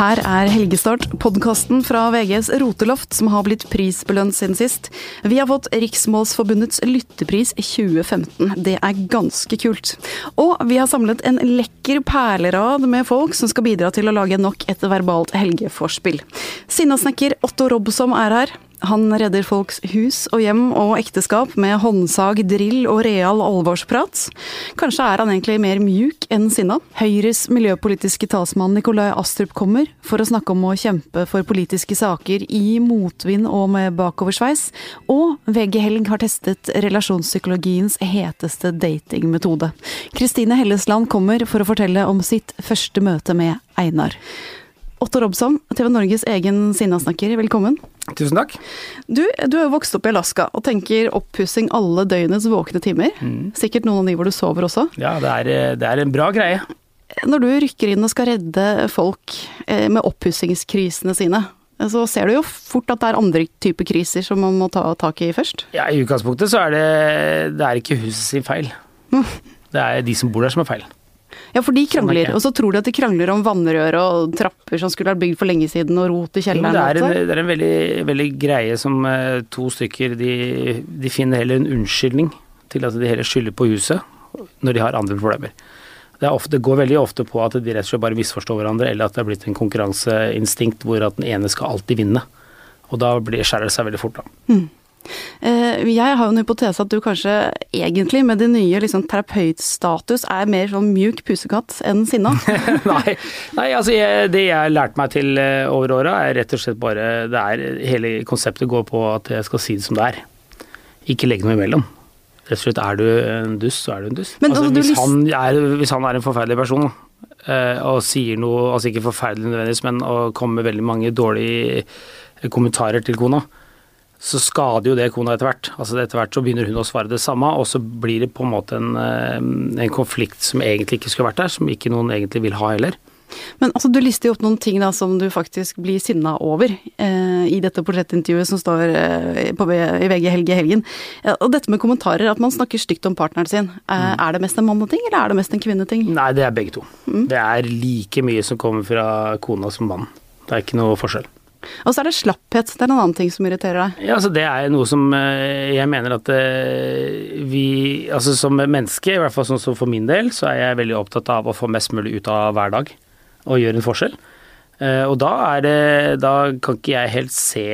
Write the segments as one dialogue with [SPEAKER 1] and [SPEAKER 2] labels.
[SPEAKER 1] Her er Helgestart, podkasten fra VGs Roteloft som har blitt prisbelønt siden sist. Vi har fått Riksmålsforbundets lyttepris 2015. Det er ganske kult. Og vi har samlet en lekker perlerad med folk som skal bidra til å lage nok et verbalt helgeforspill. Sinnasnekker Otto Robsom er her. Han redder folks hus og hjem og ekteskap med håndsag, drill og real alvorsprat. Kanskje er han egentlig mer mjuk enn sinna? Høyres miljøpolitiske talsmann Nikolai Astrup kommer for å snakke om å kjempe for politiske saker i motvind og med bakoversveis. Og VG Helg har testet relasjonspsykologiens heteste datingmetode. Kristine Hellesland kommer for å fortelle om sitt første møte med Einar. Otto Robson, TV Norges egen sinnasnakker, velkommen.
[SPEAKER 2] Tusen takk.
[SPEAKER 1] Du, du er jo vokst opp i Alaska og tenker oppussing alle døgnets våkne timer. Mm. Sikkert noen av de hvor du sover også.
[SPEAKER 2] Ja, det er, det er, en bra greie.
[SPEAKER 1] Når du rykker inn og skal redde folk eh, med oppussingskrisene sine, så ser du jo fort at det er andre typer kriser som man må ta tak i først.
[SPEAKER 2] Ja, i utgangspunktet så er det, det er ikke huset sin feil. Det er de som bor der som er feil.
[SPEAKER 1] Ja, for de krangler, og så tror de at de krangler om vannrør og trapper som skulle vært bygd for lenge siden, og rot i kjelleren.
[SPEAKER 2] Jo, det, er en, det er en veldig, veldig, greie som uh, to stykker de, de, finner heller en unnskyldning til at de heller skylder på huset når de har andre problemer. Det, ofte, det, går veldig ofte på at de rett og slett bare misforstår hverandre, eller at det er blitt en konkurranseinstinkt hvor at den ene skal alltid vinne. Og da blir, skjærer det seg veldig fort, da. Mm.
[SPEAKER 1] Eh, jeg har jo en hypotese at du kanskje egentlig med din nye liksom, terapeutstatus er mer sånn mjuk pusekatt enn sinna?
[SPEAKER 2] nei, nei, altså jeg, det jeg har lært meg til eh, over åra er rett og slett bare det er, Hele konseptet går på at jeg skal si det som det er. Ikke legge noe imellom. Rett og slett er du en dust, så er du en dust. Altså, altså, hvis, han er, hvis, han er, en forferdelig person eh, og sier noe, altså ikke forferdelig nødvendigvis, men og kommer med veldig mange dårlige kommentarer til kona, så skader jo det kona etter hvert. Altså Etter hvert så begynner hun å svare det samme, og så blir det på en måte en, eh, en konflikt som egentlig ikke skulle vært der, som ikke noen egentlig vil ha heller.
[SPEAKER 1] Men altså, du lister jo opp noen ting da som du faktisk blir sinna over eh, i dette portrettintervjuet som står eh, på, i VG Helge Helgen. Ja, og dette med kommentarer, at man snakker stygt om partneren sin. Eh, mm. Er det mest en manneting, eller er det mest en kvinneting?
[SPEAKER 2] Nei, det er begge to. Mm. Det er like mye som kommer fra kona som mann. Det er ikke noe forskjell.
[SPEAKER 1] Og så er det slapphet. Det er en annen ting som irriterer deg.
[SPEAKER 2] Ja, altså Det er noe som eh, jeg mener at eh, vi Altså som menneske, i hvert fall sånn som for min del, så er jeg veldig opptatt av å få mest mulig ut av hver dag. Og gjøre en forskjell. Eh, og da er det Da kan ikke jeg helt se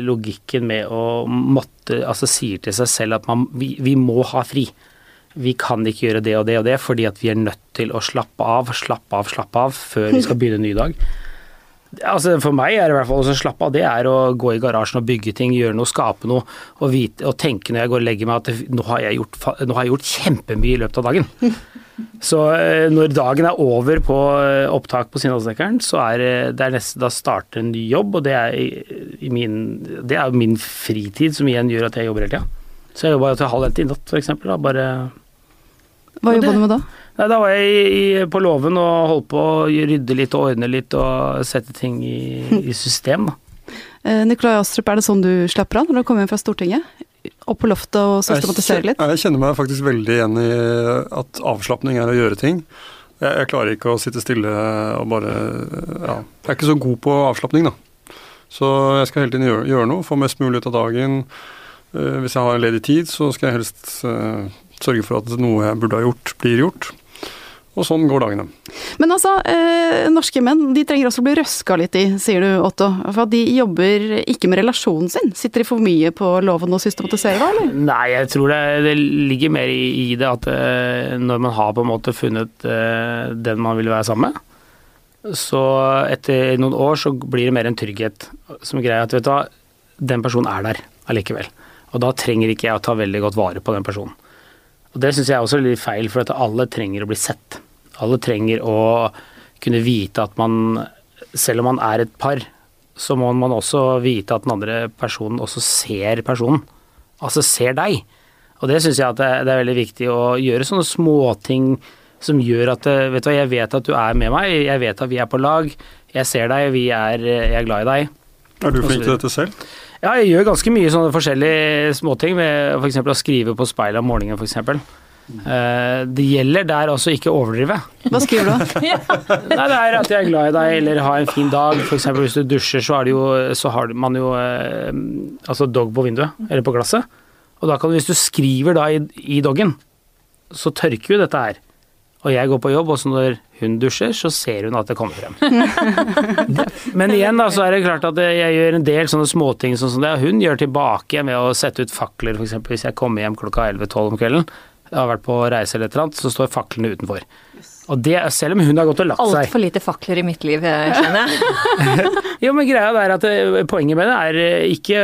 [SPEAKER 2] logikken med å måtte Altså sier til seg selv at man, vi, vi må ha fri vi kan ikke gjøre det og det og det fordi at vi er nødt til å slappe av, slappe av, slappe av før vi skal begynne en ny dag. Altså For meg er det i hvert fall å slappe av. Det er å gå i garasjen og bygge ting, gjøre noe, skape noe. Og, vite, og tenke når jeg går og legger meg at nå har jeg gjort, har jeg gjort kjempemye i løpet av dagen. Så eh, når dagen er over på eh, opptak på Sinnasnekkeren, så er det er nesten, da starter en ny jobb. Og det er, i min, det er min fritid som igjen gjør at jeg jobber hele tida. Så jeg jobba til halv ett i natt, f.eks. Bare
[SPEAKER 1] Hva jobba du med da?
[SPEAKER 2] Nei, Da var jeg i, på låven og holdt på å rydde litt og ordne litt og sette ting i, i system. da.
[SPEAKER 1] Eh, Nikolai Astrup, er det sånn du slapper av når du kommer hjem fra Stortinget? Opp på loftet og systematisere litt?
[SPEAKER 3] Jeg kjenner meg faktisk veldig igjen i at avslapning er å gjøre ting. Jeg, jeg klarer ikke å sitte stille og bare Ja. Jeg er ikke så god på avslapning, da. Så jeg skal hele tiden gjøre, gjøre noe, få mest mulig ut av dagen. Uh, hvis jeg har en ledig tid, så skal jeg helst sørge for at noe jeg burde ha gjort, blir gjort. Og sånn går dagene.
[SPEAKER 1] Men altså, eh, norske menn de trenger også å bli røska litt i, sier du Otto. For at de jobber ikke med relasjonen sin. Sitter de for mye på loven og systematisere da, eller?
[SPEAKER 2] Nei, jeg tror det, det ligger mer i, i det at eh, når man har på en måte funnet eh, den man vil være sammen med, så etter noen år så blir det mer en trygghet som greier at vet du hva, den personen er der allikevel. Og da trenger ikke jeg å ta veldig godt vare på den personen. Og Det syns jeg er også litt feil, for at alle trenger å bli sett. Alle trenger å kunne vite at man, selv om man er et par, så må man også vite at den andre personen også ser personen. Altså ser deg. Og det syns jeg at det, er veldig viktig å gjøre sånne småting som gjør at Vet du hva, jeg vet at du er med meg, jeg vet at vi er på lag, jeg ser deg, vi er, jeg er glad i deg.
[SPEAKER 3] Er du flink til dette selv?
[SPEAKER 2] Ja, jeg gjør ganske mye sånne forskjellige småting. Med f.eks. å skrive på speilet om morgenen, f.eks. Eh, det gjelder der også ikke å overdrive.
[SPEAKER 1] Hva skriver du?
[SPEAKER 2] Nei, det er at jeg er glad i deg, eller ha en fin dag. F.eks. hvis du dusjer, så, det jo, så har man jo eh, altså dog på vinduet, eller på glasset. Og da kan du, hvis du skriver da i, i doggen, så tørker jo dette her. Og jeg går på jobb, og så når hun dusjer, så ser hun at det kommer frem. Men igjen da, så er det klart at jeg gjør en del sånne småting sånn som det. Hun gjør tilbake med å sette ut fakler, f.eks. hvis jeg kommer hjem klokka 11-12 om kvelden. Har vært på reise eller et eller annet, så står faklene utenfor. Og det, selv om hun har gått og lagt seg.
[SPEAKER 4] Altfor lite fakler i mitt liv, eh, skjønner jeg.
[SPEAKER 2] Jo, men greia er at eh, poenget med det er eh, ikke,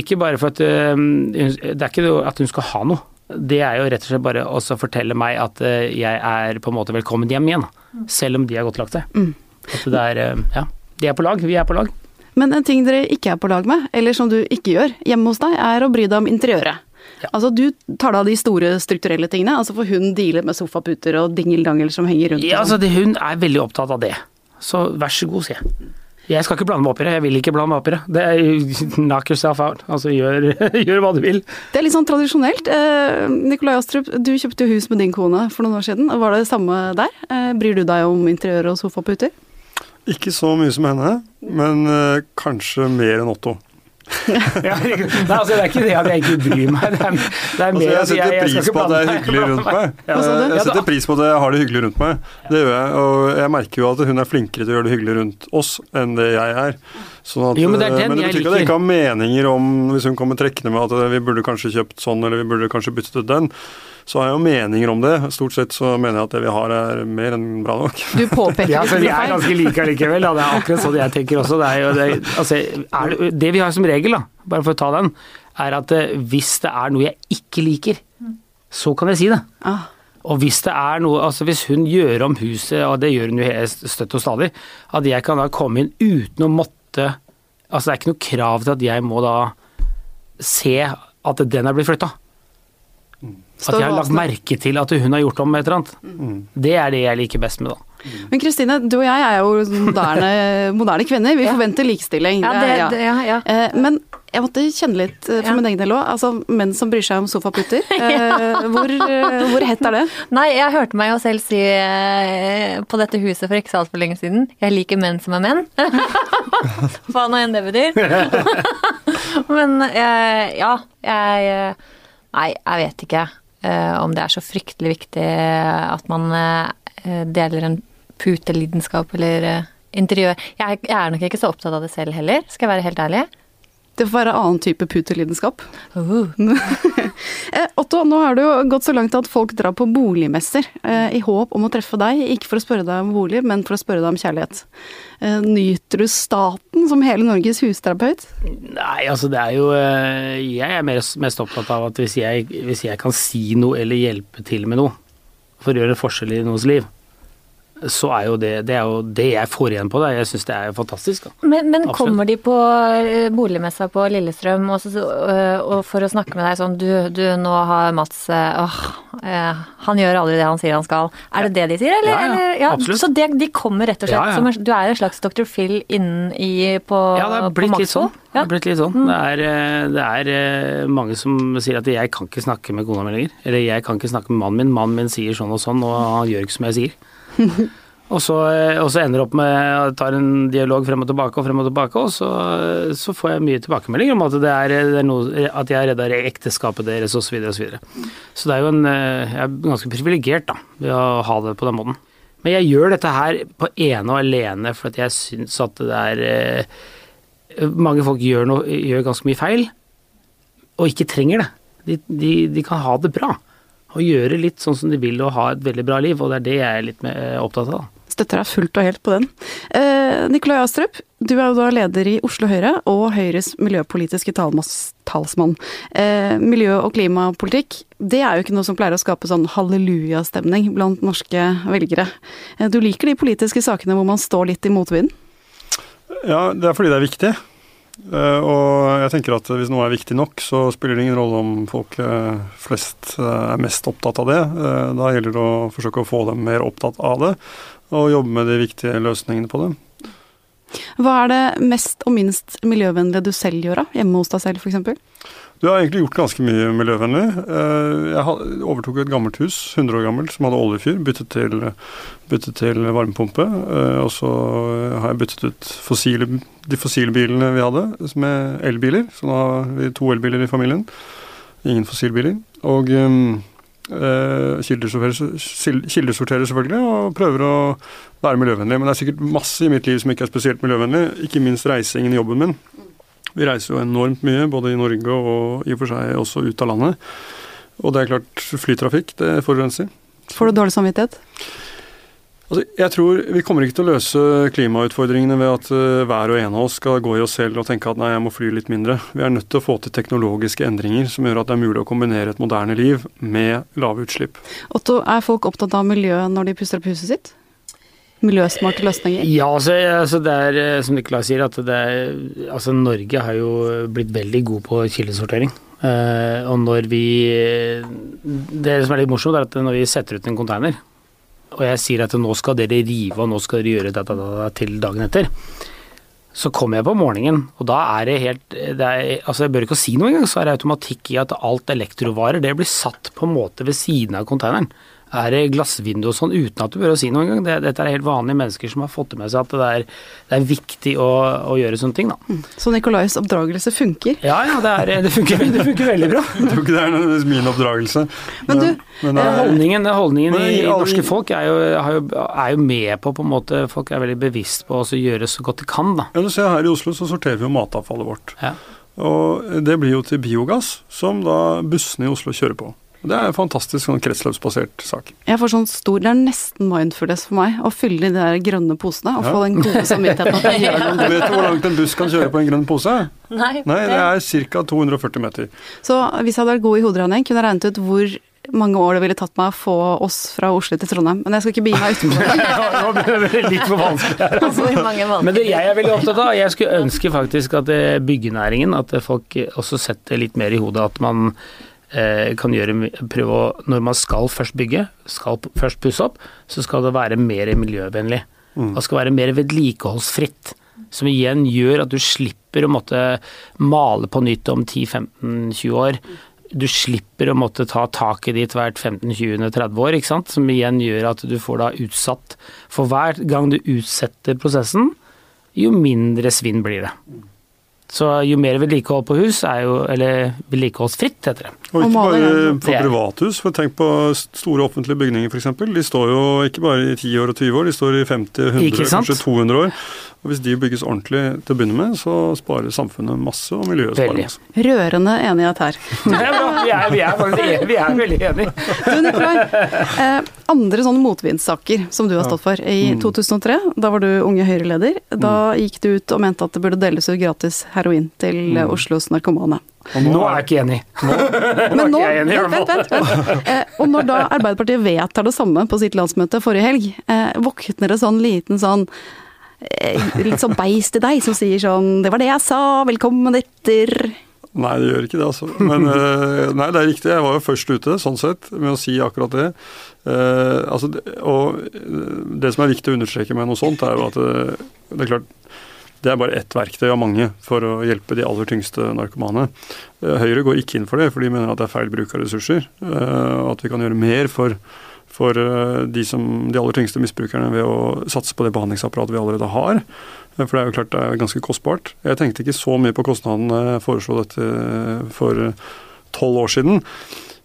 [SPEAKER 2] ikke bare for at hun- Det er ikke at hun skal ha noe. Det er jo rett og slett bare å fortelle meg at jeg er på en måte velkommen hjem igjen. Selv om de har gått og lagt seg. At det er Ja. De er på lag, vi er på lag.
[SPEAKER 1] Men en ting dere ikke er på lag med, eller som du ikke gjør hjemme hos deg, er å bry deg om interiøret.
[SPEAKER 2] Ja.
[SPEAKER 1] Altså Du tar deg av de store strukturelle tingene, altså for hun dealer med sofaputer og dingeldangel som henger rundt.
[SPEAKER 2] Ja, altså det, Hun er veldig opptatt av det. Så vær så god, sier jeg. Jeg skal ikke blande meg opp i det. Jeg vil ikke blande meg opp i det. det er, knock yourself out. Altså gjør, gjør hva du vil.
[SPEAKER 1] Det er litt sånn tradisjonelt. Eh, Nikolai Astrup, du kjøpte jo hus med din kone for noen år siden. Var det det samme der? Eh, bryr du deg om interiør og sofaputer?
[SPEAKER 3] Ikke så mye som henne, men eh, kanskje mer enn Otto.
[SPEAKER 2] Ja, Nei, altså Det er ikke det at jeg ikke bryr meg. Det er, det er
[SPEAKER 3] Altså, jeg setter
[SPEAKER 2] jeg,
[SPEAKER 3] pris på at det er hyggelig rundt meg. Eh, Jeg setter pris på at jeg har det hyggelig rundt meg. Det gjør jeg. Og jeg merker jo at hun er flinkere til å gjøre det hyggelig rundt oss enn det jeg er. Sånn at,
[SPEAKER 2] Jo, men det er
[SPEAKER 3] men det betyr ikke at jeg ikke har meninger om hvis hun kommer trekkende med at eh, vi burde kanskje kjøpt sånn, eller vi burde kanskje byttet ut den. Så har jeg jo meninger om det. Stort sett så mener jeg at det vi har er mer enn bra nok.
[SPEAKER 1] Du påpeker
[SPEAKER 2] Ja, så
[SPEAKER 1] det
[SPEAKER 2] Vi er ganske like allikevel. Da. Det er akkurat sånn jeg tenker også. Det, er jo, det, altså, er det, det vi har som regel, da, bare for å ta den, er at eh, hvis det er noe jeg ikke liker, så kan jeg si det.
[SPEAKER 1] Ah,
[SPEAKER 2] Og hvis det er noe, altså hvis hun gjør om huset, og det gjør hun jo støtt og stadig, at jeg kan da komme inn uten å måtte Altså det er ikke noe krav til at jeg må da se at den er blitt flytta. At jeg har lagt merke til at hun har gjort om et eller annet.
[SPEAKER 3] Mm.
[SPEAKER 2] Det er det jeg liker best med, da.
[SPEAKER 1] Men Kristine, du og jeg er jo moderne, moderne kvinner. Vi
[SPEAKER 4] Ja.
[SPEAKER 1] forventer likestilling.
[SPEAKER 4] Ja,
[SPEAKER 1] Det
[SPEAKER 4] det,
[SPEAKER 1] ja.
[SPEAKER 4] det, ja, ja.
[SPEAKER 1] Eh, Men jeg måtte kjenne litt eh, for
[SPEAKER 4] Ja.
[SPEAKER 1] min egen del òg. Altså, menn som bryr seg om sofaputer. Eh, hvor, hvor hett er det?
[SPEAKER 4] Nei, jeg hørte meg jo selv si på dette huset for ikke så altfor lenge siden Jeg liker menn som er menn. Hva nå enn det betyr. Men ja, jeg Nei, jeg vet ikke om det er så fryktelig viktig at man eh, deler en putelidenskap eller eh, interiør. Jeg er nok ikke så opptatt av det selv heller, skal jeg være helt ærlig.
[SPEAKER 1] Det får være annen type putelidenskap.
[SPEAKER 4] Uh.
[SPEAKER 1] Eh, Otto, nå har det jo gått så langt at folk drar på boligmesser eh, i håp om å treffe deg. Ikke for å spørre deg om bolig, men for å spørre deg om kjærlighet. Eh, nyter du staten som hele Norges husterapeut?
[SPEAKER 2] Nei, altså det er jo eh, Jeg er mest, mest opptatt av at hvis jeg, hvis jeg kan si noe eller hjelpe til med noe for å gjøre en forskjell i noens liv, så er jo det det, er jo det jeg får igjen på det. Jeg syns det er fantastisk. Da.
[SPEAKER 4] Men, men kommer de på eh, boligmessa på Lillestrøm og, så, øh, og for å snakke med deg sånn Du, du nå har Mats øh, åh, eh, Han gjør aldri det han sier han skal. Er det det de sier, eller?
[SPEAKER 2] Ja, ja,
[SPEAKER 4] eller?
[SPEAKER 2] absolutt.
[SPEAKER 4] Så det, de kommer rett og slett
[SPEAKER 2] Ja, ja.
[SPEAKER 4] som Du er en slags Dr. Phil innen i på,
[SPEAKER 2] Ja, det er blitt litt sånn. Det er blitt litt sånn. Det er, eh, det er eh, mange som sier at jeg kan ikke snakke med kona mi lenger. Eller jeg kan ikke snakke med mannen min. Mannen min sier sånn og sånn, og han gjør ikke som jeg sier. Og så, eh, og så ender det opp med tar en dialog frem og tilbake og frem og tilbake, og så, så får jeg mye tilbakemeldinger om at det er, det er noe, at jeg redda ekteskapet deres osv. Så, videre, og så, videre. så det er jo en eh, Jeg er ganske privilegert ved å ha det på den måten. Men jeg gjør dette her på ene og alene for at jeg syns at det er eh, Mange folk gjør, noe, gjør ganske mye feil, og ikke trenger det. De, de, de kan ha det bra. Og gjøre litt sånn som de vil og ha et veldig bra liv, og det er det jeg er litt mer eh, opptatt av.
[SPEAKER 1] Støtter deg fullt og helt på den. Eh, Nikolai Astrup, du er jo da leder i Oslo Høyre og Høyres miljøpolitiske talsmann. Eh, miljø- og klimapolitikk, det er jo ikke noe som pleier å skape sånn hallelujastemning blant norske velgere. Eh, du liker de politiske sakene hvor man står litt i motvinden?
[SPEAKER 3] Ja, det er fordi det er viktig. Eh, og jeg tenker at hvis noe er viktig nok, så spiller det ingen rolle om folk eh, flest eh, er mest opptatt av det. Da gjelder det å forsøke å få dem mer opptatt av det, og jobbe med de viktige løsningene på det.
[SPEAKER 1] Hva er det mest og minst miljøvennlige du selv gjør da, hjemme hos deg selv f.eks.?
[SPEAKER 3] Du har egentlig gjort ganske mye miljøvennlig. Eh, jeg overtok et gammelt hus, 100 år gammelt, som hadde oljefyr. Byttet til, byttet til varmepumpe. Eh, og så har jeg byttet ut fossile, de fossile bilene vi hadde, med elbiler. Så nå har vi to elbiler i familien. Ingen fossilbiler. Og um, kildesorterer selvfølgelig, og prøver å være miljøvennlig. Men det er sikkert masse i mitt liv som ikke er spesielt miljøvennlig. Ikke minst reisingen i jobben min. Vi reiser jo enormt mye, både i Norge og i og for seg også ut av landet. Og det er klart, flytrafikk, det forurenser.
[SPEAKER 1] Får du dårlig samvittighet?
[SPEAKER 3] Altså, jeg tror Vi kommer ikke til å løse klimautfordringene ved at uh, hver og en av oss skal gå i oss selv og tenke at nei, jeg må fly litt mindre. Vi er nødt til å få til teknologiske endringer som gjør at det er mulig å kombinere et moderne liv med lave utslipp.
[SPEAKER 1] Otto, er folk opptatt av miljø når de pusser opp huset sitt? Miljøsmarte løsninger?
[SPEAKER 2] Ja, altså, altså det er eh, som Nikolai sier, at det er, altså Norge har jo blitt veldig god på kildesortering. Uh, og når vi Det som er litt morsomt, er at når vi setter ut en container, og jeg sier at nå skal dere rive og nå skal dere gjøre dette til dagen etter, så kommer jeg på morgenen, og da er det helt det er, Altså, jeg bør ikke si noe engang, så er det automatikk i at alt elektrovarer det blir satt på en måte ved siden av containeren er det glassvindu og sånn uten at du bør si noe engang. Det, dette er helt vanlige mennesker som har fått det med seg at det er, det er viktig å, å, gjøre sånne ting, da. Mm.
[SPEAKER 1] Så Nikolais oppdragelse funker?
[SPEAKER 2] Ja, ja, det, er, det, funker, det funker, veldig bra.
[SPEAKER 3] Jeg tror ikke det er min oppdragelse.
[SPEAKER 2] Men du, men, men, holdningen, holdningen men, i, i norske folk er jo, jo, er jo, med på på en måte Folk er veldig bevisst på å gjøre så godt de kan, da.
[SPEAKER 3] Ja, du ser Her i Oslo så sorterer vi jo matavfallet vårt. Ja. Og det blir jo til biogass, som da bussene i Oslo kjører på. Det er en fantastisk sånn kretsløpsbasert sak.
[SPEAKER 1] Jeg får sånn stor, Det er nesten mindfulness for meg å fylle de der grønne posene og ja. få den gode samvittigheten.
[SPEAKER 3] Du vet hvor langt en buss kan kjøre på en grønn pose?
[SPEAKER 4] Nei.
[SPEAKER 3] Nei det er ca. 240 meter.
[SPEAKER 1] Så hvis jeg hadde vært god i hoderegning, kunne jeg regnet ut hvor mange år det ville tatt meg å få oss fra Oslo til Trondheim. Men jeg skal ikke begi meg blir
[SPEAKER 2] det. litt for vanskelig her. Altså. Men det jeg er veldig opptatt av, jeg skulle ønske faktisk at byggenæringen, at folk også setter litt mer i hodet at man Eh, kan gjøre, prøve å Når man skal først bygge, skal først pusse opp, så skal det være mer miljøvennlig. Mm. Det skal være mer vedlikeholdsfritt. Som igjen gjør at du slipper å måtte male på nytt om 10-15-20 år. Du slipper å måtte ta taket ditt hvert 15-20-30 år, ikke sant? som igjen gjør at du får da utsatt For hver gang du utsetter prosessen, jo mindre svinn blir det. Så jo mer vedlikehold på hus, er jo, eller vedlikeholdsfritt, heter det.
[SPEAKER 3] Og ikke bare på privathus, for tenk på store offentlige bygninger f.eks. De står jo ikke bare i 10 år og 20 år, de står i 50, 100, kanskje 200 år. Og Hvis de bygges ordentlig til å begynne med, så sparer samfunnet masse, og miljøet sparer masse.
[SPEAKER 1] Rørende enighet her.
[SPEAKER 2] Det er bra. Vi er, vi er, vi er veldig enige.
[SPEAKER 1] Du Nikolai, eh, andre sånne motvindssaker som du har stått for. I 2003, mm. da var du Unge Høyre-leder. Da mm. gikk du ut og mente at det burde deles ut gratis heroin til mm. Oslos narkomane.
[SPEAKER 2] Og nå er jeg ikke enig. Nå,
[SPEAKER 1] nå er nå, enig, vent, vent, vent. Eh, og når da Arbeiderpartiet vedtar det samme på sitt landsmøte forrige helg, eh, våkner det sånn liten sånn Eh, litt sånn beist i deg som sier sånn 'Det var det jeg sa, velkommen etter'.
[SPEAKER 3] Nei, det gjør ikke det, altså. Men eh, nei, det er riktig. Jeg var jo først ute, sånn sett, med å si akkurat det. Eh, altså, og det som er viktig å understreke med noe sånt, er jo at det, det er klart det er bare ett verktøy av mange for å hjelpe de aller tyngste narkomane. Høyre går ikke inn for det, for de mener at det er feil bruk av ressurser. Og At vi kan gjøre mer for for eh, de, som, de aller tyngste misbrukerne ved å satse på det behandlingsapparatet vi allerede har. Eh, for det er jo klart det er ganske kostbart. Jeg tenkte ikke så mye på kostnadene jeg foreslo dette for tolv år siden.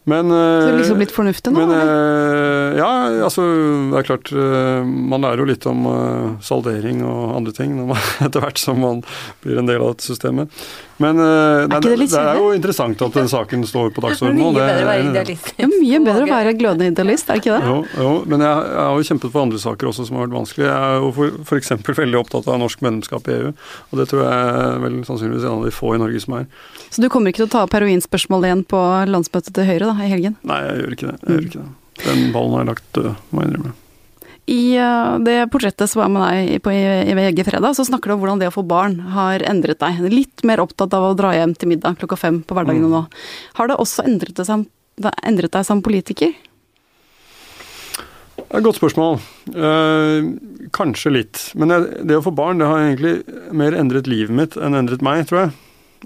[SPEAKER 3] Men,
[SPEAKER 1] så det er liksom blitt fornuftig nå?
[SPEAKER 3] Men, eller? ja, altså det er klart Man lærer jo litt om saldering og andre ting etter hvert som man blir en del av dette systemet. Men er nei, det, det, er jo interessant at den saken står på dagsordenen.
[SPEAKER 4] Mye bedre å være idealist.
[SPEAKER 1] Ja, mye bedre å være glødende idealist, er det ikke det?
[SPEAKER 3] Jo, jo men jeg, jeg, har jo kjempet for andre saker også som har vært vanskelig. Jeg er jo f.eks. veldig opptatt av norsk medlemskap i EU, og det tror jeg vel sannsynligvis en av de få i Norge som er.
[SPEAKER 1] Så du kommer ikke til å ta opp heroinspørsmålet igjen på landsmøtet til Høyre da, i helgen?
[SPEAKER 3] Nei, jeg gjør ikke det. Jeg gjør ikke det. Den ballen har jeg lagt død, må jeg innrømme.
[SPEAKER 1] I uh, det portrettet som var med deg på, i, VG fredag, så snakker du om hvordan det å få barn har endret deg. Litt mer opptatt av å dra hjem til middag klokka fem på hverdagene mm. nå. Har det også endret, deg, som, endret deg som politiker?
[SPEAKER 3] Det er et godt spørsmål. Eh, kanskje litt. Men det, det, å få barn det har egentlig mer endret livet mitt enn endret meg, tror jeg.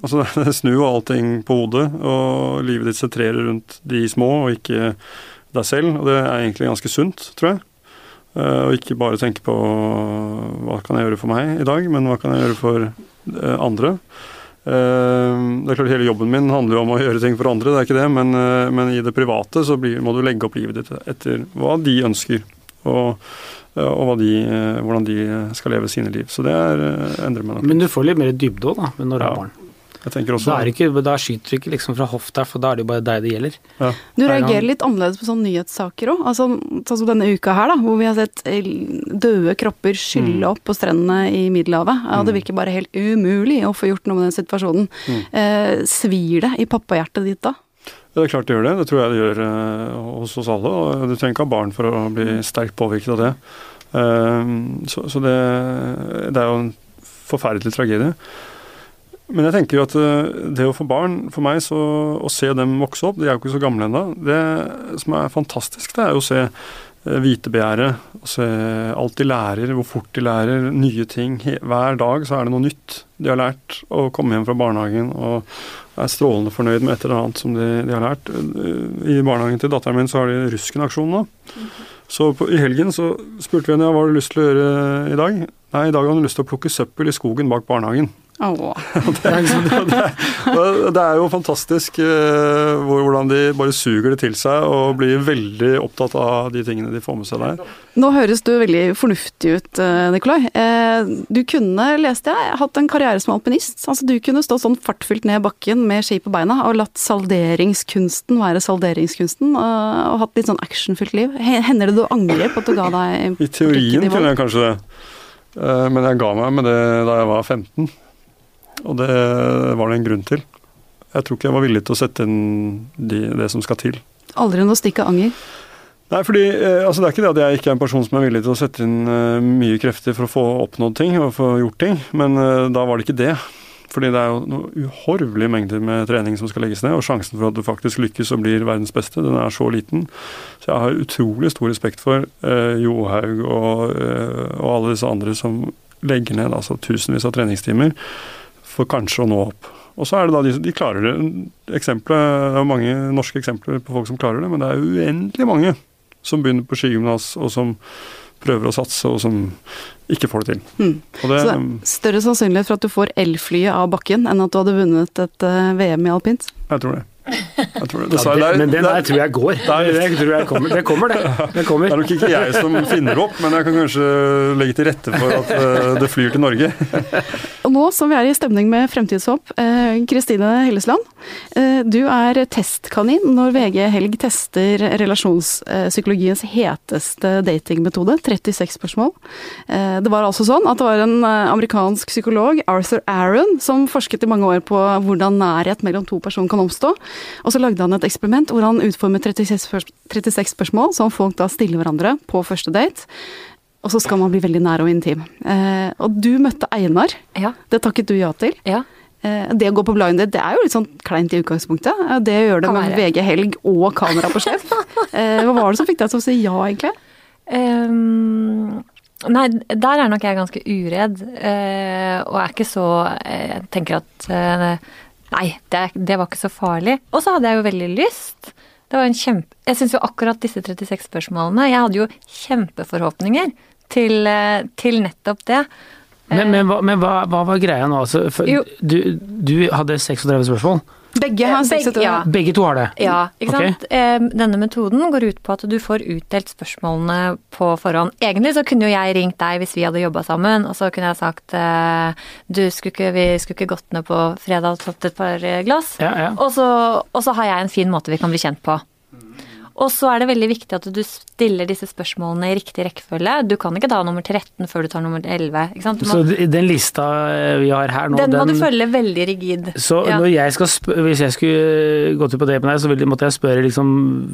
[SPEAKER 3] Altså, det snur jo allting på hodet, og livet ditt sentrerer rundt de små, og ikke deg selv. Og det er egentlig ganske sunt, tror jeg. Eh, og ikke bare tenke på hva kan jeg gjøre for meg i dag, men hva kan jeg gjøre for eh, andre. Eh, det er klart Hele jobben min handler jo om å gjøre ting for andre, det er ikke det, men, men i det private så blir, må du legge opp livet ditt etter hva de ønsker. Og, og de, hvordan de skal leve sine liv. Så det er, endrer meg nok.
[SPEAKER 2] Men du får litt mer dybde òg, da, når du har barn.
[SPEAKER 3] Jeg tenker også
[SPEAKER 2] da, ikke, da skyter du ikke liksom fra hofta, for da er det jo bare deg det gjelder.
[SPEAKER 1] Ja. Du reagerer litt annerledes på sånne nyhetssaker òg. Altså, sånn som denne uka her, da, hvor vi har sett eh, døde kropper skylle mm. opp på strendene i Middelhavet. Ja, det mm. virker bare helt umulig å få gjort noe med den situasjonen. Mm. Eh, svir det i pappahjertet ditt da?
[SPEAKER 3] Det er klart det gjør det. Det tror jeg det gjør eh, hos oss alle. og Du trenger ikke ha barn for å bli sterkt påvirket av det. Eh, så, så det, det, er jo en forferdelig tragedie. Men jeg tenker jo at eh, det å få barn, for meg, så å se dem vokse opp De er jo ikke så gamle ennå. Det som er fantastisk, det er jo å se eh, vitebegjæret. Å se alt de lærer, hvor fort de lærer nye ting. Hver dag så er det noe nytt de har lært. Å komme hjem fra barnehagen og er strålende fornøyd med et eller annet som de, de har lært. I barnehagen til datteren min så har de Rusken-aksjon nå. Så på, i helgen så spurte vi henne hva har du lyst til å gjøre i dag. Nei, i dag har hun lyst til å plukke søppel i skogen bak barnehagen. det, liksom, det, er jo fantastisk uh, hvordan de bare suger det til seg og blir veldig opptatt av de tingene de får med seg der.
[SPEAKER 1] Nå høres du veldig fornuftig ut, uh, Nikolai. Uh, du kunne, leste jeg, hatt en karriere som alpinist. Altså, du kunne stå sånn fartfylt ned bakken med ski på beina og latt salderingskunsten være salderingskunsten, og hatt litt sånn actionfylt liv. Hender det du angrer på at du ga deg
[SPEAKER 3] I teorien kunne jeg kanskje det, men jeg ga meg med det da jeg var 15. Og det var det en grunn til. Jeg tror ikke jeg var villig til å sette inn de, det som skal til.
[SPEAKER 1] Aldri noe stikk av anger?
[SPEAKER 3] Nei, fordi eh, altså Det er ikke det at jeg ikke er en person som er villig til å sette inn uh, mye krefter for å få oppnådd ting og få gjort ting, men uh, da var det ikke det. Fordi det er jo noe uhorvelige mengder med trening som skal legges ned, og sjansen for at du faktisk lykkes og blir verdens beste, den er så liten. Så jeg har utrolig stor respekt for uh, Johaug og, og alle disse andre som legger ned altså tusenvis av treningstimer for kanskje å nå opp. Og så er det da de, de klarer det. Eksempler, det er mange norske eksempler på folk som klarer det, men det er uendelig mange som begynner på skigymnas, og som prøver å satse, og som ikke får det til. Mm.
[SPEAKER 1] Det, så det er større sannsynlighet for at du får elflyet av bakken, enn at du hadde vunnet et uh, VM i alpint?
[SPEAKER 3] Jeg tror det.
[SPEAKER 2] Jeg tror det. Ja, det, men den der tror jeg går. Der, det, tror jeg kommer. det kommer, det. Det, kommer.
[SPEAKER 3] det er nok ikke jeg som finner opp, men jeg kan kanskje legge til rette for at uh, det flyr til Norge.
[SPEAKER 1] Og nå som vi er i stemning med fremtidshåp, eh, Kristine Hellesland. Uh, du er testkanin når VG Helg tester relasjonspsykologiens heteste datingmetode, 36 spørsmål. det var altså sånn at det var en amerikansk psykolog, Arthur Aaron, som forsket i mange år på hvordan nærhet mellom to personer kan oppstå. Og så lagde han et eksperiment hvor han utformet 36, 36 spørsmål som folk da stiller hverandre på første date. Og så skal man bli veldig nær og intim. Eh, og du møtte Einar. Ja. Det takket du ja til. Ja. Eh, det å gå på blind date, det er jo litt sånn kleint i utgangspunktet. Eh, det å gjøre det med VG Helg og kamera på sjef. eh, hva var det som fikk deg til å si ja, egentlig? Um,
[SPEAKER 4] nei, der er nok jeg ganske uredd. Uh, og er ikke så Jeg tenker at Nei, det, det var ikke så farlig. Og så hadde jeg jo veldig lyst. Det var en kjempe... Jeg syns jo akkurat disse 36 spørsmålene Jeg hadde jo kjempeforhåpninger til, eh, til nettopp det.
[SPEAKER 2] Men, men, hva, men hva, hva, var greia nå? Altså, du, du, hadde 36 spørsmål?
[SPEAKER 1] Begge har 36.
[SPEAKER 2] Ja. Begge to har det?
[SPEAKER 4] Ja, ikke okay. sant. Denne metoden går ut på at du får utdelt spørsmålene på forhånd. Egentlig så kunne jo jeg ringt deg hvis vi hadde jobba sammen, og så kunne jeg sagt eh, du, skulle ikke, vi skulle ikke gått ned på fredag og tatt et par glass? Ja, ja. Og, så, og så har jeg en fin måte vi kan bli kjent på. Og så er det veldig viktig at du stiller disse spørsmålene i riktig rekkefølge. Du kan ikke ta nummer 13 før du tar nummer 11. Må,
[SPEAKER 2] så den lista eh, vi har her nå
[SPEAKER 4] Den må den, du følge veldig rigid.
[SPEAKER 2] Så ja. jeg spørre, hvis jeg skulle gått ut på det med deg, så måtte jeg spørre liksom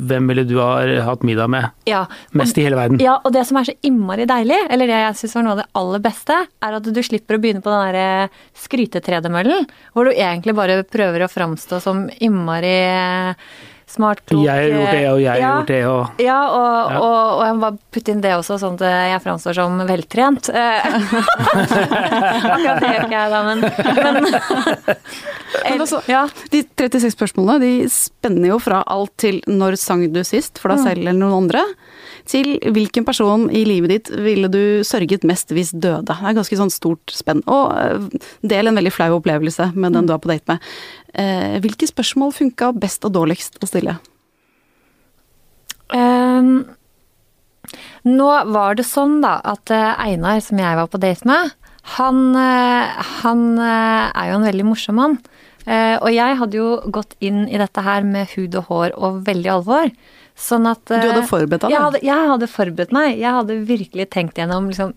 [SPEAKER 2] hvem ville du ha hatt middag med ja, og, mest i hele verden?
[SPEAKER 4] Ja, og det som er så innmari deilig, eller det jeg syns var noe av det aller beste, er at du slipper å begynne på den derre eh, skrytetredemøllen, hvor du egentlig bare prøver å framstå som innmari smart, klok
[SPEAKER 2] Jeg har gjort det, og jeg har gjort det, og
[SPEAKER 4] Ja, og, ja. og, og jeg må bare putte inn det også, sånn at jeg framstår som veltrent. Akkurat det gjør ikke jeg, da, men, men
[SPEAKER 1] Men altså,
[SPEAKER 4] Ja.
[SPEAKER 1] De 36 spørsmålene de spenner jo fra alt til når sang du sist, for deg
[SPEAKER 4] Mm.
[SPEAKER 1] selv eller noen andre, til hvilken person i livet ditt ville du sørget mest hvis døde. Det er ganske sånn stort spenn. Og eh, del en veldig flau opplevelse med den du er på date med. Eh, hvilke spørsmål funka best og dårligst å stille?
[SPEAKER 4] Um, nå var det sånn da at eh, Einar, som jeg var på date med, han, han er jo en veldig morsom mann. Eh, og jeg hadde jo gått inn i dette her med hud og hår og veldig alvor. Sånn at
[SPEAKER 1] Du hadde
[SPEAKER 4] eh,
[SPEAKER 1] forberedt deg?
[SPEAKER 4] jeg hadde, jeg hadde forberedt meg. Jeg hadde virkelig tenkt gjennom liksom,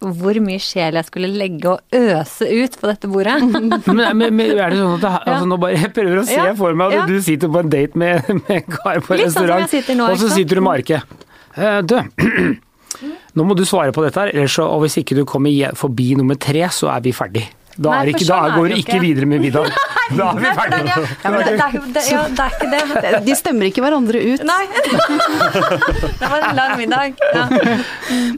[SPEAKER 4] hvor mye sjel jeg skulle legge og øse ut på dette bordet.
[SPEAKER 2] Men, men, men er det sånn at det, altså, nå bare, Jeg prøver å se
[SPEAKER 4] Ja,
[SPEAKER 2] for meg at
[SPEAKER 4] ja.
[SPEAKER 2] du sitter på en date med, med en kar på
[SPEAKER 4] Litt sånn
[SPEAKER 2] restaurant,
[SPEAKER 4] nå,
[SPEAKER 2] og så sitter du med arket. Eh, Du, nå må du svare på dette her, ellers så, og hvis ikke du kommer forbi nummer tre, så er vi ferdig. Da,
[SPEAKER 4] Nei,
[SPEAKER 2] er ikke, da
[SPEAKER 4] sånn er
[SPEAKER 2] går
[SPEAKER 4] det
[SPEAKER 2] ikke
[SPEAKER 4] ikke.
[SPEAKER 2] videre med middag. Da er vi
[SPEAKER 4] Nei, for
[SPEAKER 2] ferdig.
[SPEAKER 4] den, ja. Ja, det, det, det, ja, det er ikke det.
[SPEAKER 1] De stemmer ikke hverandre ut.
[SPEAKER 4] Nei. det var en lang middag. Ja.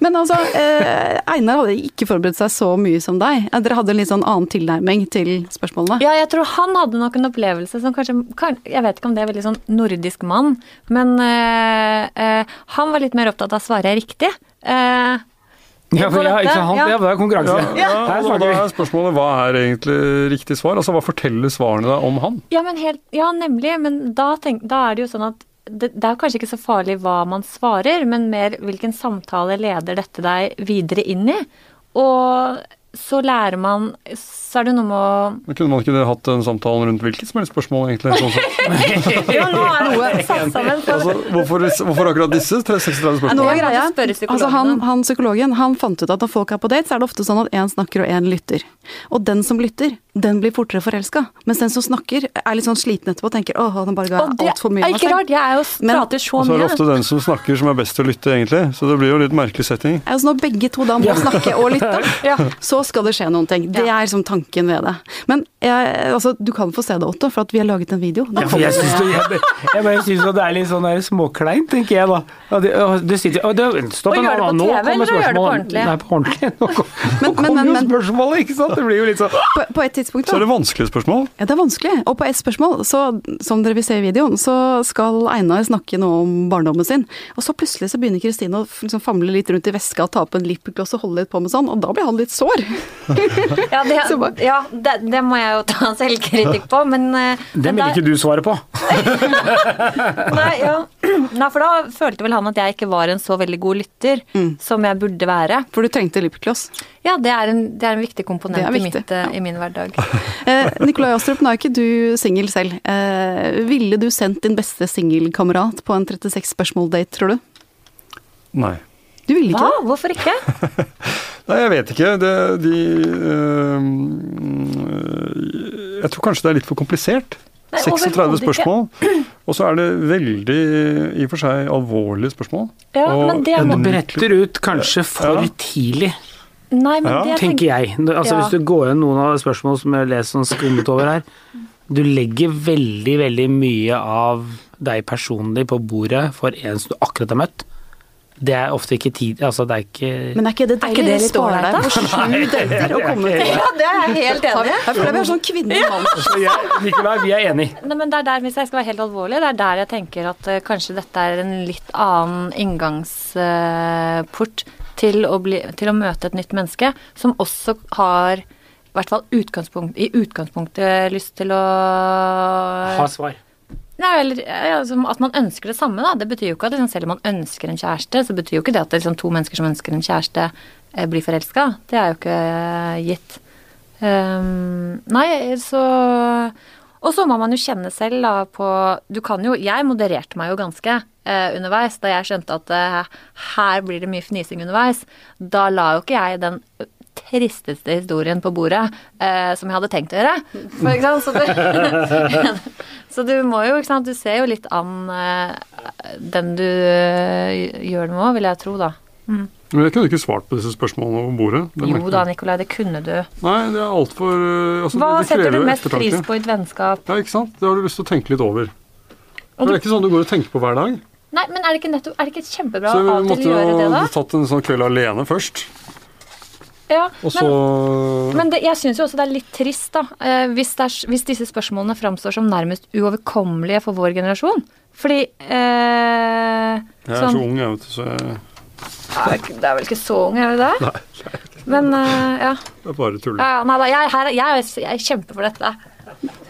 [SPEAKER 1] Men altså, eh, Einar hadde ikke forberedt seg så mye som deg. Eh, Dere hadde en litt sånn annen tilnærming til spørsmålene.
[SPEAKER 4] Ja, jeg tror han hadde nok en opplevelse som kanskje kan, Jeg vet ikke om det er veldig sånn nordisk mann, men eh, eh, han var litt mer opptatt av å svare riktig. Eh,
[SPEAKER 2] Ja, for, ja, ikke sant?
[SPEAKER 4] Ja.
[SPEAKER 2] ja, det er konkurranse.
[SPEAKER 3] Ja,
[SPEAKER 2] Her
[SPEAKER 3] og da er spørsmålet hva er egentlig riktig svar? Altså Hva forteller svarene deg om han?
[SPEAKER 4] ja, men helt, ja, nemlig. Men da, tenk, da er det jo sånn at det, det er kanskje ikke så farlig hva man svarer, men mer hvilken samtale leder dette deg videre inn i. Og så lærer man Så er det noe med å
[SPEAKER 3] Men Kunne man ikke hatt en samtale rundt hvilket som helst spørsmål, egentlig? Sånn sett?
[SPEAKER 4] Ja, nå er noe satt sammen.
[SPEAKER 3] Altså, hvorfor, hvorfor akkurat disse 36
[SPEAKER 1] Nå
[SPEAKER 3] spørsmålene?
[SPEAKER 4] Jeg
[SPEAKER 1] greia, altså han, han psykologen han fant ut at når folk er på date, så er det ofte sånn at én snakker og én lytter. Og den som lytter, den blir fortere forelska. Mens den som snakker, er litt sånn sliten etterpå og tenker åh, den bare ga
[SPEAKER 4] det
[SPEAKER 1] altfor mye av seg.
[SPEAKER 4] ikke rart, jeg er jo
[SPEAKER 1] Men-
[SPEAKER 4] prater så
[SPEAKER 3] Og så er det ofte den som snakker som er best til å lytte, egentlig. Så det blir jo litt merkelig setting.
[SPEAKER 1] Altså når begge to da må snakke og lytte,
[SPEAKER 4] Ja.
[SPEAKER 1] Så skal det skje noen ting. Det er liksom tanken ved det. Men jeg, altså, du kan få se det, Otto, for at vi har laget en video.
[SPEAKER 2] Ja, jeg syns det, jeg, jeg bare synes det er litt sånn småkleint, tenker jeg da. Ja, det, og det sitter, og det, stopp
[SPEAKER 4] Og
[SPEAKER 2] en
[SPEAKER 4] gjør det på
[SPEAKER 2] annen, nå
[SPEAKER 4] TV,
[SPEAKER 2] kommer
[SPEAKER 4] eller gjør det på
[SPEAKER 2] spørsmålet.
[SPEAKER 4] ordentlig?
[SPEAKER 2] Nei, på ordentlig. Nå kom- kommer jo
[SPEAKER 1] men-
[SPEAKER 2] spørsmålet, ikke sant? Det blir jo litt sånn
[SPEAKER 1] på, på et tidspunkt
[SPEAKER 3] Så er det vanskelige spørsmål.
[SPEAKER 1] Ja, det er vanskelig. Og på ett spørsmål, så, som dere vil se i videoen, så skal Einar snakke noe om barndommen sin. Og så plutselig så begynner Kristine å liksom famle litt rundt i veska og ta på en lipgloss og holde litt på med sånn, og da blir han litt sår.
[SPEAKER 4] Ja, det, ja det, det må jeg jo ta selvkritikk på, men eh,
[SPEAKER 2] Det vil ikke du svare på.
[SPEAKER 4] Nei, ja. Nei, for da følte vel han at jeg ikke var en så veldig god lytter
[SPEAKER 1] Mm.
[SPEAKER 4] som jeg burde være.
[SPEAKER 1] For du trengte lipgloss.
[SPEAKER 4] Ja, det er en, det er en viktig komponent
[SPEAKER 1] Det er
[SPEAKER 4] i, mitt, ja. i min hverdag.
[SPEAKER 1] Eh, Nikolai Astrup, nå er ikke du singel selv. Eh, ville du sendt din beste singelkamerat på en 36 spørsmål-date, tror du?
[SPEAKER 3] Nei.
[SPEAKER 1] Du ville ikke
[SPEAKER 4] Hva?
[SPEAKER 1] det?
[SPEAKER 4] Hvorfor ikke?
[SPEAKER 3] Nei, jeg vet ikke. Det, de øh, Jeg tror kanskje det er litt for komplisert.
[SPEAKER 4] Nei,
[SPEAKER 3] 36 spørsmål. Og så er det veldig, i og for seg, alvorlige spørsmål.
[SPEAKER 4] Ja,
[SPEAKER 3] Og
[SPEAKER 4] men det
[SPEAKER 2] er... bretter ut kanskje for
[SPEAKER 3] Ja.
[SPEAKER 2] tidlig,
[SPEAKER 4] Nei, men
[SPEAKER 3] Ja.
[SPEAKER 4] det
[SPEAKER 2] tenker jeg. Altså
[SPEAKER 4] Ja.
[SPEAKER 2] Hvis du går inn noen av spørsmål som jeg leser sånn skummet over her, du legger veldig, veldig mye av deg personlig på bordet for en som du akkurat har møtt. Det er ofte ikke tid Altså, det er ikke
[SPEAKER 1] Men er ikke det
[SPEAKER 4] Er ikke
[SPEAKER 1] deilig?
[SPEAKER 4] det litt ålreit,
[SPEAKER 1] for sju dater å komme til.
[SPEAKER 4] Ja, det er jeg helt enig i.
[SPEAKER 1] Jeg føler vi er sånn kvinne-mann.
[SPEAKER 2] Så Nikolai, vi er enige.
[SPEAKER 4] Nei, men det er der, Hvis jeg skal være helt alvorlig, det er der jeg tenker at uh, kanskje dette er en litt annen inngangsport til, å bli, til å møte et nytt menneske, som også har i hvert fall utgangspunkt, i utgangspunktet lyst til å
[SPEAKER 2] Ha svar.
[SPEAKER 4] Nei, eller ja, at man ønsker det samme, da. Det betyr jo ikke at liksom, selv om man ønsker en kjæreste, så betyr jo ikke det at det liksom, to mennesker som ønsker en kjæreste, eh, blir forelska. Det er jo ikke eh, gitt. Um, nei, så Og så må man jo kjenne selv da på Du kan jo Jeg modererte meg jo ganske eh, underveis da jeg skjønte at eh, her blir det mye fnising underveis. Da la jo ikke jeg den tristeste historien på bordet eh, som jeg hadde tenkt å gjøre. For, ikke sant? Så, du, så du må jo, ikke sant, du ser jo litt an eh, den du eh, gjør det med òg, vil jeg tro, da. Mm.
[SPEAKER 3] Men jeg kunne ikke svart på disse spørsmålene over bordet.
[SPEAKER 4] Jo da, Nikolai, det kunne du.
[SPEAKER 3] Nei, det er altfor altså,
[SPEAKER 4] Hva
[SPEAKER 3] det, det
[SPEAKER 4] setter du mest
[SPEAKER 3] ettertanke.
[SPEAKER 4] pris på i et vennskap?
[SPEAKER 3] Ja, ikke sant? Det har du lyst til å tenke litt over.
[SPEAKER 4] Og
[SPEAKER 3] det er ikke sånn du går og tenker på hver dag.
[SPEAKER 4] Nei, men er det ikke nettopp Er det ikke kjempebra
[SPEAKER 3] Så
[SPEAKER 4] å
[SPEAKER 3] vi
[SPEAKER 4] av og
[SPEAKER 3] måtte
[SPEAKER 4] til gjøre det, da?
[SPEAKER 3] tatt en sånn kveld alene først.
[SPEAKER 4] Ja,
[SPEAKER 3] Og så
[SPEAKER 4] men, men det, jeg syns jo også det er litt trist, da. Eh, hvis, det er, hvis disse spørsmålene framstår som nærmest uoverkommelige for vår generasjon. Fordi eh,
[SPEAKER 3] Jeg er så ung, jeg, vet du, så jeg,
[SPEAKER 4] er Det er vel ikke så ung, er det Nei, Men eh, ja.
[SPEAKER 3] jeg bare tull.
[SPEAKER 4] ja. ja, Nei da, jeg, her, jeg, jeg kjemper for dette.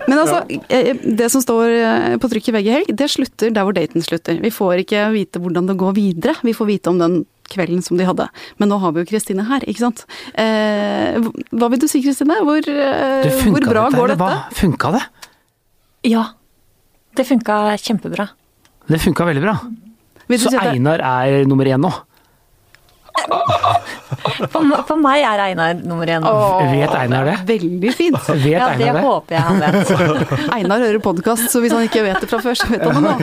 [SPEAKER 1] Men altså, ja. det som står eh, på trykk i VG helg, det slutter der hvor daten slutter. Vi får ikke vite hvordan det går videre. Vi får vite om den kvelden som de hadde. Men nå har vi jo Kristine her, ikke sant. Eh, hva vil du si, Kristine? Hvor, eh, hvor bra
[SPEAKER 2] dette,
[SPEAKER 1] går
[SPEAKER 2] dette? hva? Funka det?
[SPEAKER 4] Ja. Det funka kjempebra.
[SPEAKER 2] Det funka veldig bra. Så
[SPEAKER 1] si
[SPEAKER 2] Einar er nummer én nå.
[SPEAKER 4] For, for meg er Einar nummer én.
[SPEAKER 2] Vet Einar det?
[SPEAKER 1] Veldig fint.
[SPEAKER 2] Vet
[SPEAKER 4] Ja, det
[SPEAKER 2] Einar det?
[SPEAKER 4] håper jeg han vet.
[SPEAKER 1] Einar hører podkast, så hvis han ikke vet det fra før, så vet han det nå.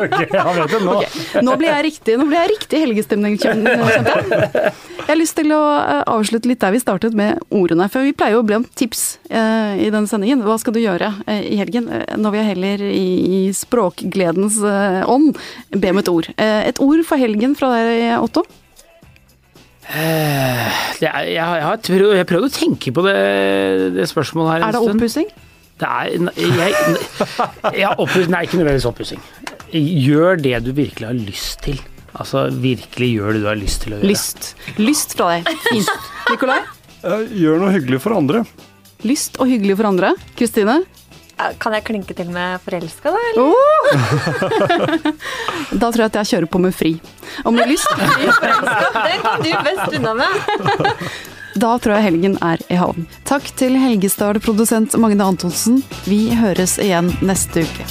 [SPEAKER 2] Ok, han vet det nå.
[SPEAKER 1] Okay. Nå blir jeg riktig, nå blir jeg riktig helgestemning, kjente jeg. Jeg har lyst til å eh, avslutte litt der vi startet med ordene. For vi pleier jo å be om tips eh, i denne sendingen. Hva skal du gjøre eh, i helgen? Eh, Når vi er heller i, i språkgledens eh, ånd, be om et ord. Eh, et ord for helgen fra deg, Otto?
[SPEAKER 2] Det er, jeg, har- jeg har prøvd, jeg har prøvd å tenke på det, det spørsmålet her en
[SPEAKER 1] Er det
[SPEAKER 2] stund.
[SPEAKER 1] oppussing?
[SPEAKER 2] Det er jeg, jeg oppuss, Nei, ikke nødvendigvis oppussing. Gjør det du virkelig har lyst til. Altså virkelig gjør det du har lyst til å gjøre.
[SPEAKER 1] Lyst. Lyst fra deg. Fint. Nikolai?
[SPEAKER 3] Gjør noe hyggelig for andre.
[SPEAKER 1] Lyst og hyggelig for andre. Kristine?
[SPEAKER 4] Kan jeg klinke til med forelska, da? Eller?
[SPEAKER 1] Oh! da tror jeg at jeg kjører på med fri. Om du har lyst
[SPEAKER 4] Den kom du best unna med.
[SPEAKER 1] Da tror jeg helgen er i havn. Takk til Helgestad-produsent Magne Antonsen. Vi høres igjen neste uke.